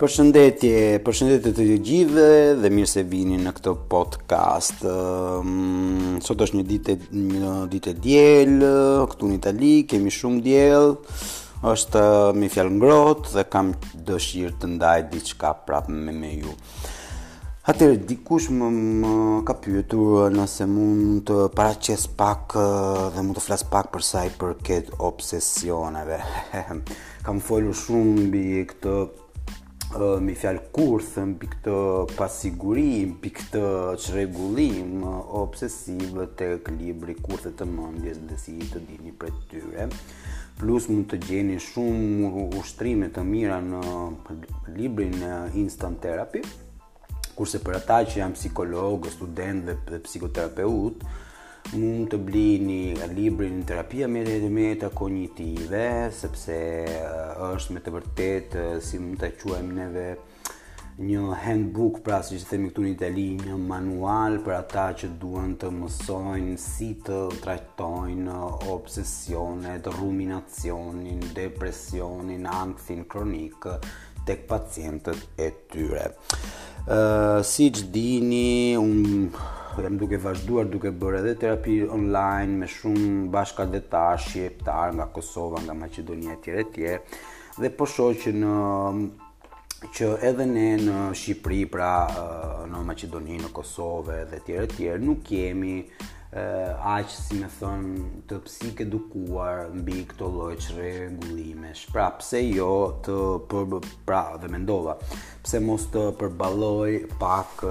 Përshëndetje, përshëndetje të gjithëve dhe mirë se vini në këtë podcast. Ehm, sot është një ditë një ditë e diel këtu në Itali, kemi shumë diell. Është eh, mi fjalë ngrohtë dhe kam dëshirë të ndaj diçka prapë me me ju. Atëherë dikush më, më ka pyetur nëse mund të paraqes pak dhe mund të flas pak për sa i përket obsesioneve. Kam folur shumë mbi këtë mi fjalë kurth mbi këtë pasiguri, mbi këtë çrregullim obsesiv tek libri Kurthet e mendjes dhe si të dilni prej tyre. Plus mund të gjeni shumë ushtrime të mira në librin Instant Therapy, kurse për ata që janë psikologë, studentë dhe psikoterapeutë, mund të blini librin Terapia me Meta Kognitive, sepse është me të vërtetë si mund ta quajmë neve një handbook, pra siç themi këtu në Itali, një manual për ata që duan të mësojnë si të trajtojnë obsesionet, ruminacionin, depresionin, ankthin kronik tek pacientët e tyre. Uh, siç dini, unë jam duke vazhduar duke bërë edhe terapi online me shumë bashkatdhetarë shqiptarë nga Kosova, nga Maqedonia e tjerë e tjerë, dhe po shoh që në që edhe ne në Shqipëri, pra në Maqedoni, në Kosovë dhe tjerë tjerë, nuk jemi aq si me thonë të psikedukuar mbi këto lloj çrregullimesh. Pra pse jo të për pra dhe mendova, pse mos të përballoj pak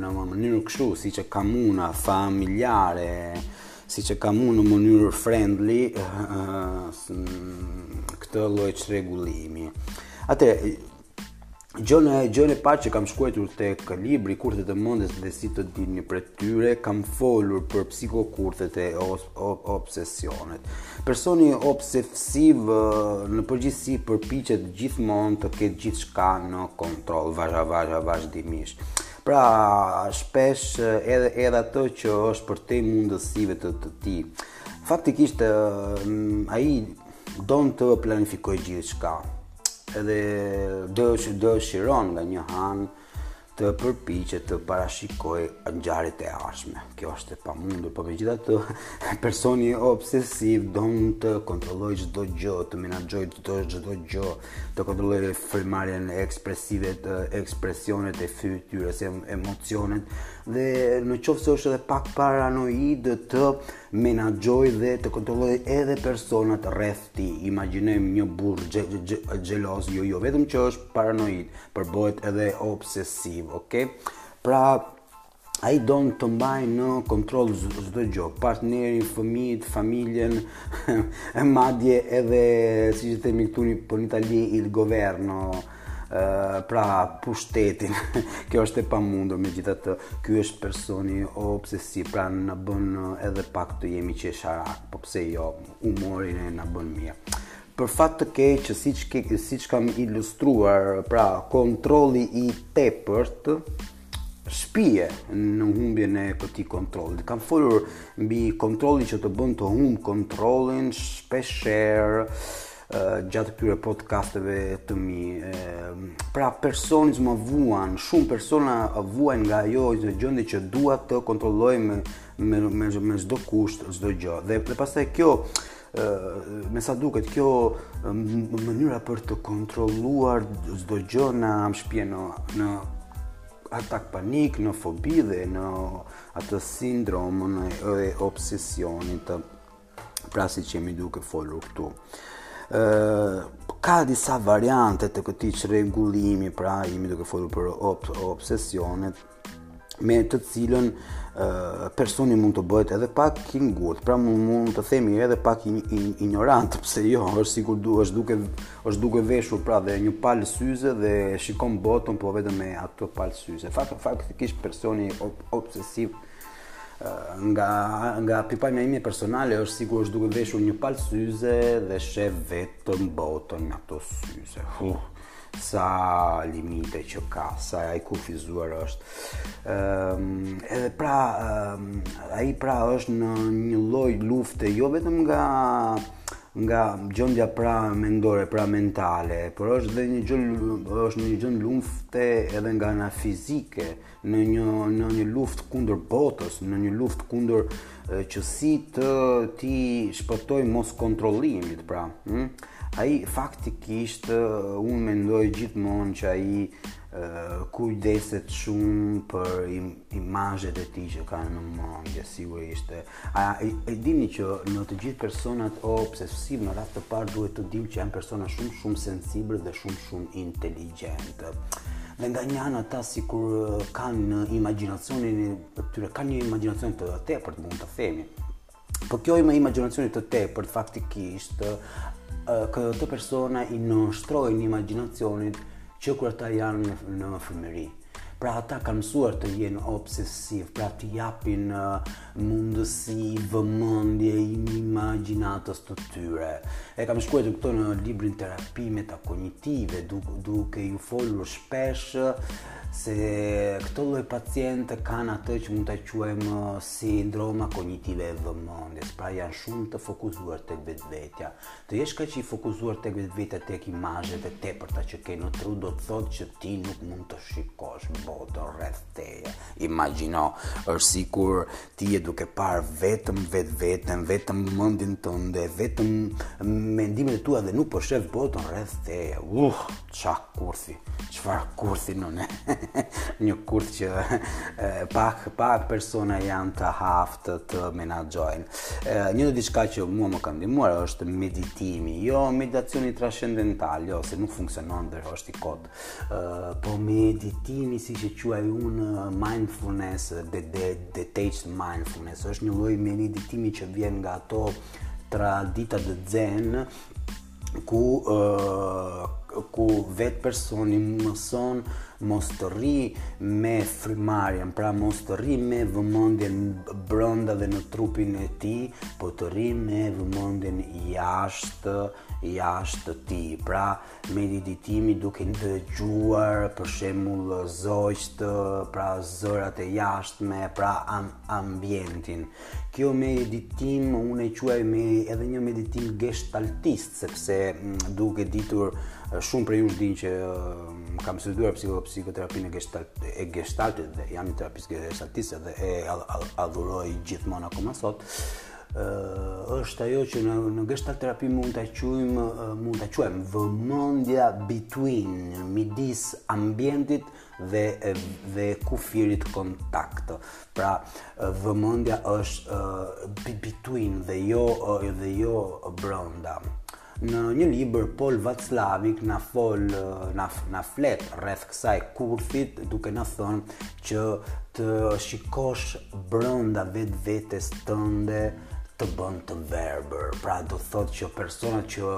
në mënyrë kështu siç e kam unë familjare siç e kam unë në mënyrë friendly këtë lloj çrregullimi. Atëherë gjon, gjon e parë që kam shkruajtur tek libri Kurthet e mendjes dhe si të dilni prej tyre, kam folur për psikokurthet e os, op, obsesionet. Personi obsesiv në përgjithësi përpiqet gjithmonë të ketë gjithçka në kontroll, vazha, vazha, vazhdimisht. Pra, shpesh edhe edhe atë që është përtej mundësive të të tij. Faktikisht, ai don të planifikojë gjithçka, edhe dëshë, dëshiron nga një anë të përpiqet të parashikojë ngjarjet e ardhshme. Kjo është e pamundur, por megjithatë personi obsesiv don të kontrollojë çdo gjë, të menaxhojë çdo çdo gjë, të kontrollojë frymëmarrjen, ekspresivet, ekspresionet e fytyrës, emocionet dhe në qoftë se është edhe pak paranoid të menaxhojë dhe të kontrollojë edhe personat rreth tij. Imagjinojmë një burrë xheloz, jo jo, vetëm që është paranoid, por bëhet edhe obsesiv, okay? Pra Ai don të mbajë në kontroll çdo gjë, partnerin, fëmijët, familjen, e madje edhe siç e themi këtu po në Itali il governo, pra pushtetin. Kjo është e pamundur megjithatë. Ky është personi obsesiv, pra na bën edhe pak të jemi qesharak, po pse jo, humori na bën mirë. Për fat të keq që siç siç kam ilustruar, pra kontrolli i tepërt shpije në humbjen e këtij kontrollit. Kam folur mbi kontrollin që të bën të humb kontrollin shpeshherë gjatë këtyre podcasteve të mi. Pra personi që më vuan, shumë persona vuajnë nga ajo gjendje që dua të kontrolloj me me me çdo kusht, çdo gjë. Dhe pastaj kjo me sa duket kjo mënyra për të kontrolluar çdo gjë na shpie në në atak panik, në fobi dhe në atë sindromën e obsesionit, pra siç jemi duke folur këtu. Ë ka disa variante të këtij çrregullimi, pra jemi duke folur për ob, obsesionet, me të cilën personi mund të bëhet edhe pak i ngurtë, pra mund, mund të themi edhe pak i, i, ignorant, pse jo, është sikur du, është duke është duke veshur pra dhe një palë syze dhe shikon botën po vetëm me ato palë syze. Fakt faktikisht personi ob, obsesiv nga nga pikëpamja ime personale është sikur është duke veshur një palë syze dhe shef vetëm botën me ato syze. Huh. sa limite që ka, sa i kufizuar është. Ëm ehm, um, edhe pra um, ai pra është në një lloj lufte jo vetëm nga nga gjendja pra mendore, pra mentale, por është dhe një gjendje është një gjendje lufte edhe nga ana fizike, në një në një luftë kundër botës, në një luftë kundër që si të t'i shpëtojë moskontrollimit, pra. Hm? Ai faktikisht unë mendoj gjithmonë që ai kujdeset shumë për im, imazhet e tij që ka në mendje, sigurisht. A e dini që në të gjithë personat o obsesivë në radhë të parë duhet të dimë që janë persona shumë shumë sensibël dhe shumë shumë inteligjentë. Dhe nga një anë ata sikur kanë në imagjinacionin e tyre kanë një imagjinacion të tepërt, mund të themi. Po kjo ima imagjinacion i tepërt faktikisht këto persona i nënshtrojnë imagjinacionit Që kur ata janë në, në fëmijëri. Pra ata kanë mësuar të jenë obsesivë, pra të japin uh, mundësi, vëmendje, imagjinatës të tyre. E kam shkruar këto në librin Terapi metakonjitive, duke, duke ju folur shpesh se këto lloj pacientë kanë atë që mund ta quajmë uh, sindroma konjitive e vëmendjes, pra janë shumë të fokusuar tek vetvetja. Të jesh kaq i fokusuar tek vetvetja, tek imazhet e tepërta që ke në tru do të thotë që ti nuk mund të shikosh botën rreth teje. Imagjino, është sikur ti je duke parë vetëm vetveten, vetëm mendjen tënde, vetëm mendimet e tua dhe nuk po shef botën rreth teje. Uh! Ça kurthi, çfarë kurthi, një, një kurth që pak, pak persona janë të aftë të menaxhojnë. Një dhe diçka që mua më ka ndihmuar është meditimi, jo meditacioni transcendental, jo, se nuk funksionon dhe është i kotë, po meditimi siç e quaj unë mindfulness, de, de, detached mindfulness, është një lloj meditimi që vjen nga ato traditat zen, ku ku vetë personi mëson mos të rri me frymëmarrjen, pra mos të rri me vëmendjen brenda dhe në trupin e tij, po të rri me vëmendjen jashtë, jashtë tij. Pra, meditimi duke dëgjuar, për shembull zogjtë, pra zërat e jashtme, pra am ambientin. Kjo meditim unë e quaj edhe një meditim gestaltist sepse mm, duke ditur shumë prej jush dinë që mm, kam studiuar psikoterapinë gestalt e gestaltit dhe jam një terapist gestaltist dhe e adhuroj gjithmonë akoma sot është ajo që në, në gestalt terapi mund ta quajmë mund ta quajmë vëmendja between midis ambientit dhe dhe kufirit kontakt. Pra vëmendja është uh, between dhe jo uh, dhe jo brenda. Në një libër Paul Watzlawick na fol na na flet rreth kësaj kurthit duke na thënë që të shikosh brenda vetvetes tënde të bën të verbër. Pra do të thotë që personat që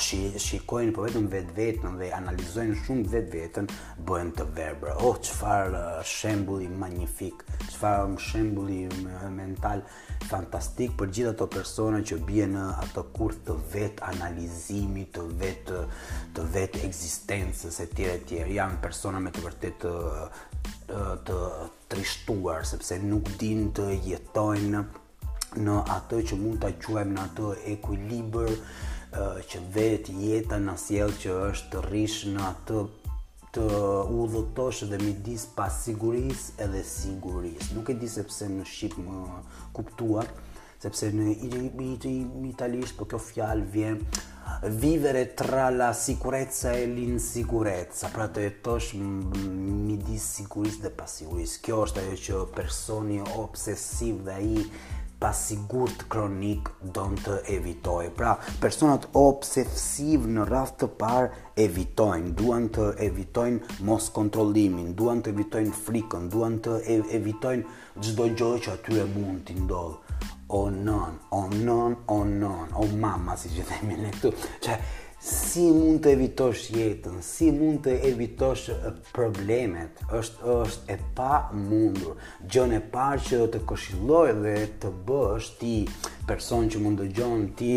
shi, shikojnë po vetëm vetvetën dhe analizojnë shumë vetvetën bëhen të verbër. Oh, çfarë shembulli magnifik, çfarë shembulli mental fantastik për gjithë ato persona që bien në atë kurth të vetanalizimit, të vet të vetekzistencës etj etj. Janë persona me të vërtetë të të trishtuar sepse nuk dinë të jetojnë në atë që mund ta quajmë në atë ekuilibër që vetë jeta na sjell që është të rrish në atë të udhëtosh dhe midis pasigurisë edhe sigurisë. Nuk e di se si në shqip, më kuptuat, Sepse në italisht po kjo fjalë vjen vivere tra la sicurezza e l'insicurezza, pra të jetosh midis sigurisë dhe pasigurisë. Kjo është ajo që personi obsesiv dhe ai pasigurt kronik don të evitojë. Pra, personat obsesivë në radhë të parë evitojnë, duan të evitojnë moskontrollimin, duan të evitojnë frikën, duan të evitojnë Çdo gjë që atyre mund t'i ndodh. O non, o non, o non, o mamma siç themi ne këtu. Që si mund të evitosh jetën, si mund të evitosh problemet, është është e pamundur. Gjënë e parë që do të këshilloj dhe të bësh ti person që mund dëgjon ti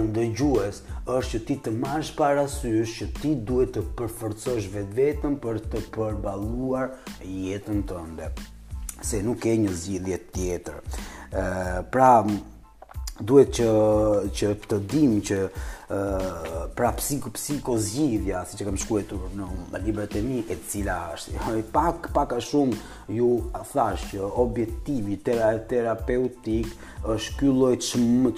ndëgjues është që ti të marrësh parasysh që ti duhet të përforcosh vetveten për të përballuar jetën tënde se nuk ke një zgjidhje tjetër. ë pra duhet që që të dimë që ë pra psiko psikozgjidhja siç e kam shkruar në librat e mi e cila është pak pak a shumë Ju thashë që objektivi tera, terapeutik është ky lloj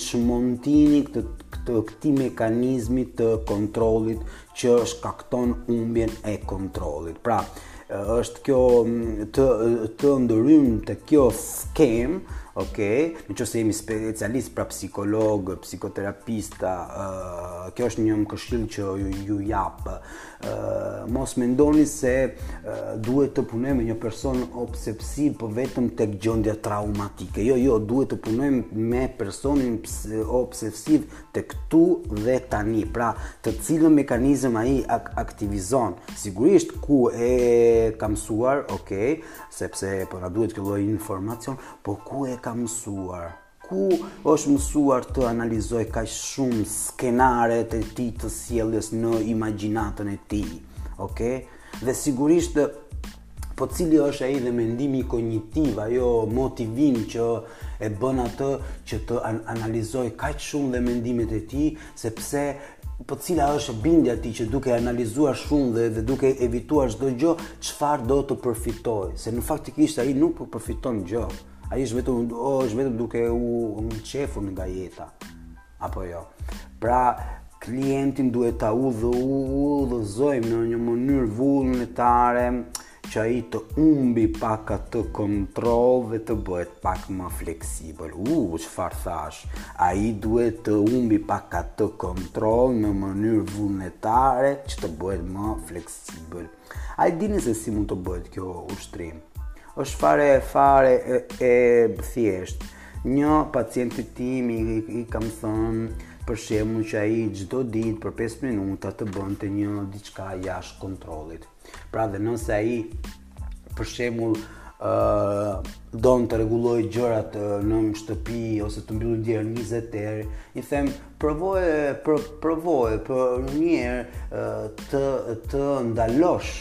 çmontimi këtë, këtë këtij mekanizmi të kontrollit që shkakton humbjen e kontrollit. Pra, është kjo të, të ndërhyjmë te kjo skemë, ok, në qoftë se jemi specialistë pra psikologë, psikoterapista, kjo është një më këshillë që ju, ju jap Mos mendoni se duhet të punojmë me një person obsesiv për po vetëm tek gjendja traumatike. Jo, jo, duhet të punojmë me personin obsesiv te këtu dhe tani. Pra, te cili mekanizëm ai ak aktivizon. Sigurisht ku e ka mësuar, ok, sepse po na duhet ky lloj informacion, po ku e ka mësuar? Ku është mësuar të analizojë kaq shumë skenaret e tij të sjelljes në imagjinatën e tij? Okej? Okay? Dhe sigurisht po cili është ai dhe mendimi kognitiv, ajo motivim që e bën atë që të an analizoj kaq shumë dhe mendimet e tij, sepse po cila është bindja tij që duke analizuar shumë dhe, dhe duke evituar çdo gjë, çfarë do të përfitoj, se në faktikisht ai nuk po përfiton gjë. Ai është vetëm është vetëm duke u mçefur nga jeta. Apo jo. Pra klientin duhet ta udhë udhëzojmë në një mënyrë vullnetare që ai të umbi pak atë kontroll dhe të bëhet pak më fleksibël. U, uh, çfarë thash? Ai duhet të umbi pak atë kontroll në mënyrë vullnetare që të bëhet më fleksibël. A e dini se si mund të bëhet kjo ushtrim? Është fare fare e, e thjesht. Një pacient i timi, i kam thënë për shembull që ai çdo ditë për 5 minuta të bënte një diçka jashtë kontrollit. Pra dhe nëse ai për shembull ë uh, don të rregullojë gjërat uh, në shtëpi ose të mbyllë derën 20 herë, i them Provoje për provoje për një herë të të ndalosh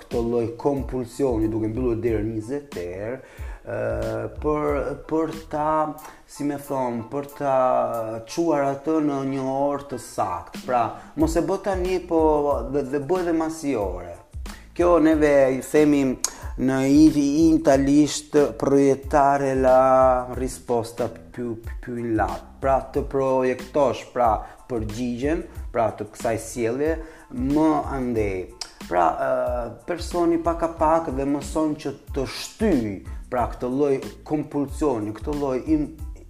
këtë lloj kompulsioni duke mbyllur derën 20 herë për për ta si me thonë, për ta çuar atë në një orë të saktë. Pra, mos e bë tani, po dhe, dhe bëj dhe masi ore. Kjo neve i themi në i, i italisht projetare la risposta più, più in là. pra të projektosh pra përgjigjen pra të kësaj sjellje më andej pra personi pak a pak dhe mëson që të shtyj pra këtë lloj kompulsioni këtë lloj im,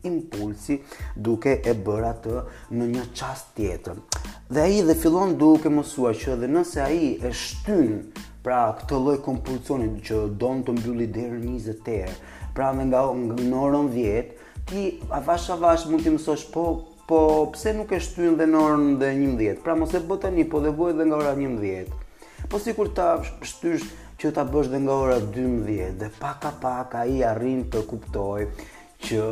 impulsi duke e bërë atë në një çast tjetër dhe ai dhe fillon duke mësuar që dhe nëse ai e shtyn pra këtë lloj kompulsioni që don të mbylli derën 20 herë pra nga në orën 10 Ti avash avash mund t'i mësosh po po pse nuk e shtyn dhe në orën dhe 11. Pra mos e bë tani, po dhe bëj dhe nga ora 11. Po sikur ta shtysh që ta bësh dhe nga ora 12 dhe pak a pak ai arrin të kuptoj që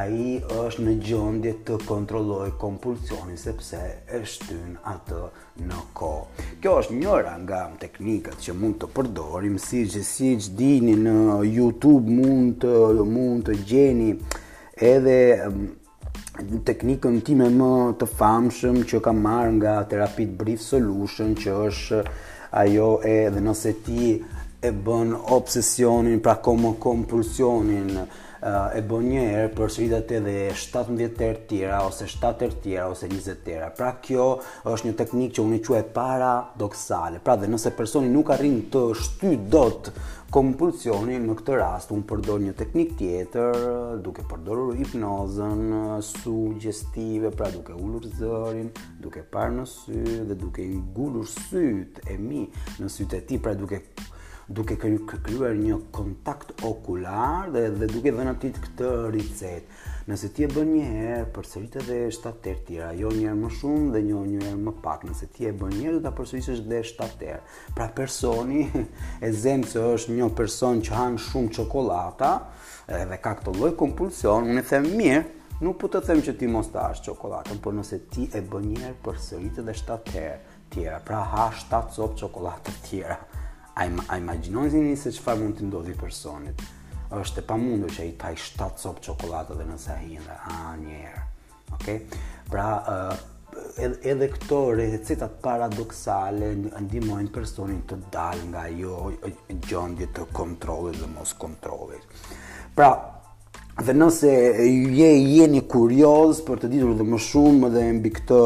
ai është në gjendje të kontrollojë kompulsionin sepse e shtyn atë në kohë. Kjo është njëra nga teknikat që mund të përdorim, siç siç dini në Youtube mund të, mund të gjeni edhe mm, teknikën time më të famshëm që kam marrë nga terapitë Brief Solution që është ajo edhe nëse ti e bën obsesionin, pra kom kompulsionin, e bën një herë, përsërit atë edhe 17 herë të tjera ose 7 herë të tjera ose 20 të tjera. Pra kjo është një teknikë që unë e quaj paradoksale. Pra dhe nëse personi nuk arrin të shtyjë dot kompulsionin në këtë rast unë përdor një teknikë tjetër duke përdorur hipnozën sugjestive pra duke ulur zërin duke parë në sy dhe duke i ngulur sytë e mi në sytë e tij pra duke duke krijuar një kontakt okular dhe dhe duke dhënë atij këtë ricetë. Nëse ti e bën një herë, përsërit edhe 7 herë tjera, jo një herë më shumë dhe jo një herë më pak. Nëse ti e bën një herë, do ta përsërisësh edhe 7 herë. Pra personi e zëmë se është një person që han shumë çokollata dhe ka këtë lloj kompulsion, unë i them mirë, nuk po të them që ti mos ta hash çokollatën, por nëse ti e bën një herë përsërit edhe 7 herë, tjera, pra ha 7 copë çokollata të tjera. A, ima, a imagjinoni se çfarë mund t'i ndodhi personit? është e pamundur që ai të hajë 7 copë çokollata dhe nëse ai e ha një herë. Okay? Pra, edhe, edhe këto ricetat paradoksale ndihmojnë personin të dalë nga ajo gjendje e kontrollit dhe moskontrollit. Pra, Dhe nëse je jeni kurioz për të ditur dhe më shumë dhe mbi këtë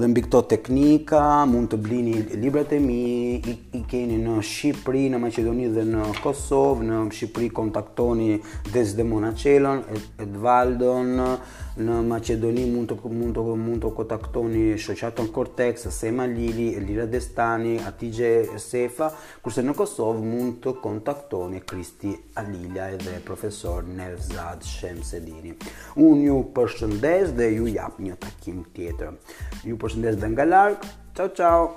dhe mbi këto teknika, mund të blini librat e mi, i, i keni në Shqipëri, në Maqedoni dhe në Kosovë, në Shqipëri kontaktoni Desdemona Çelon, Edvaldon, në Maqedoni mund të mund të mund të kontaktoni Shoqatën Cortex, Sema Lili, Elira Destani, Atixhe Sefa, Kurse në Kosovë mund të kontaktoni Kristi Alilaj dhe profesor Nevzad Shemsedini. Unë ju përshëndes dhe ju jap një takim tjetër. Ju përshëndes dhe nga larg. Ciao, ciao!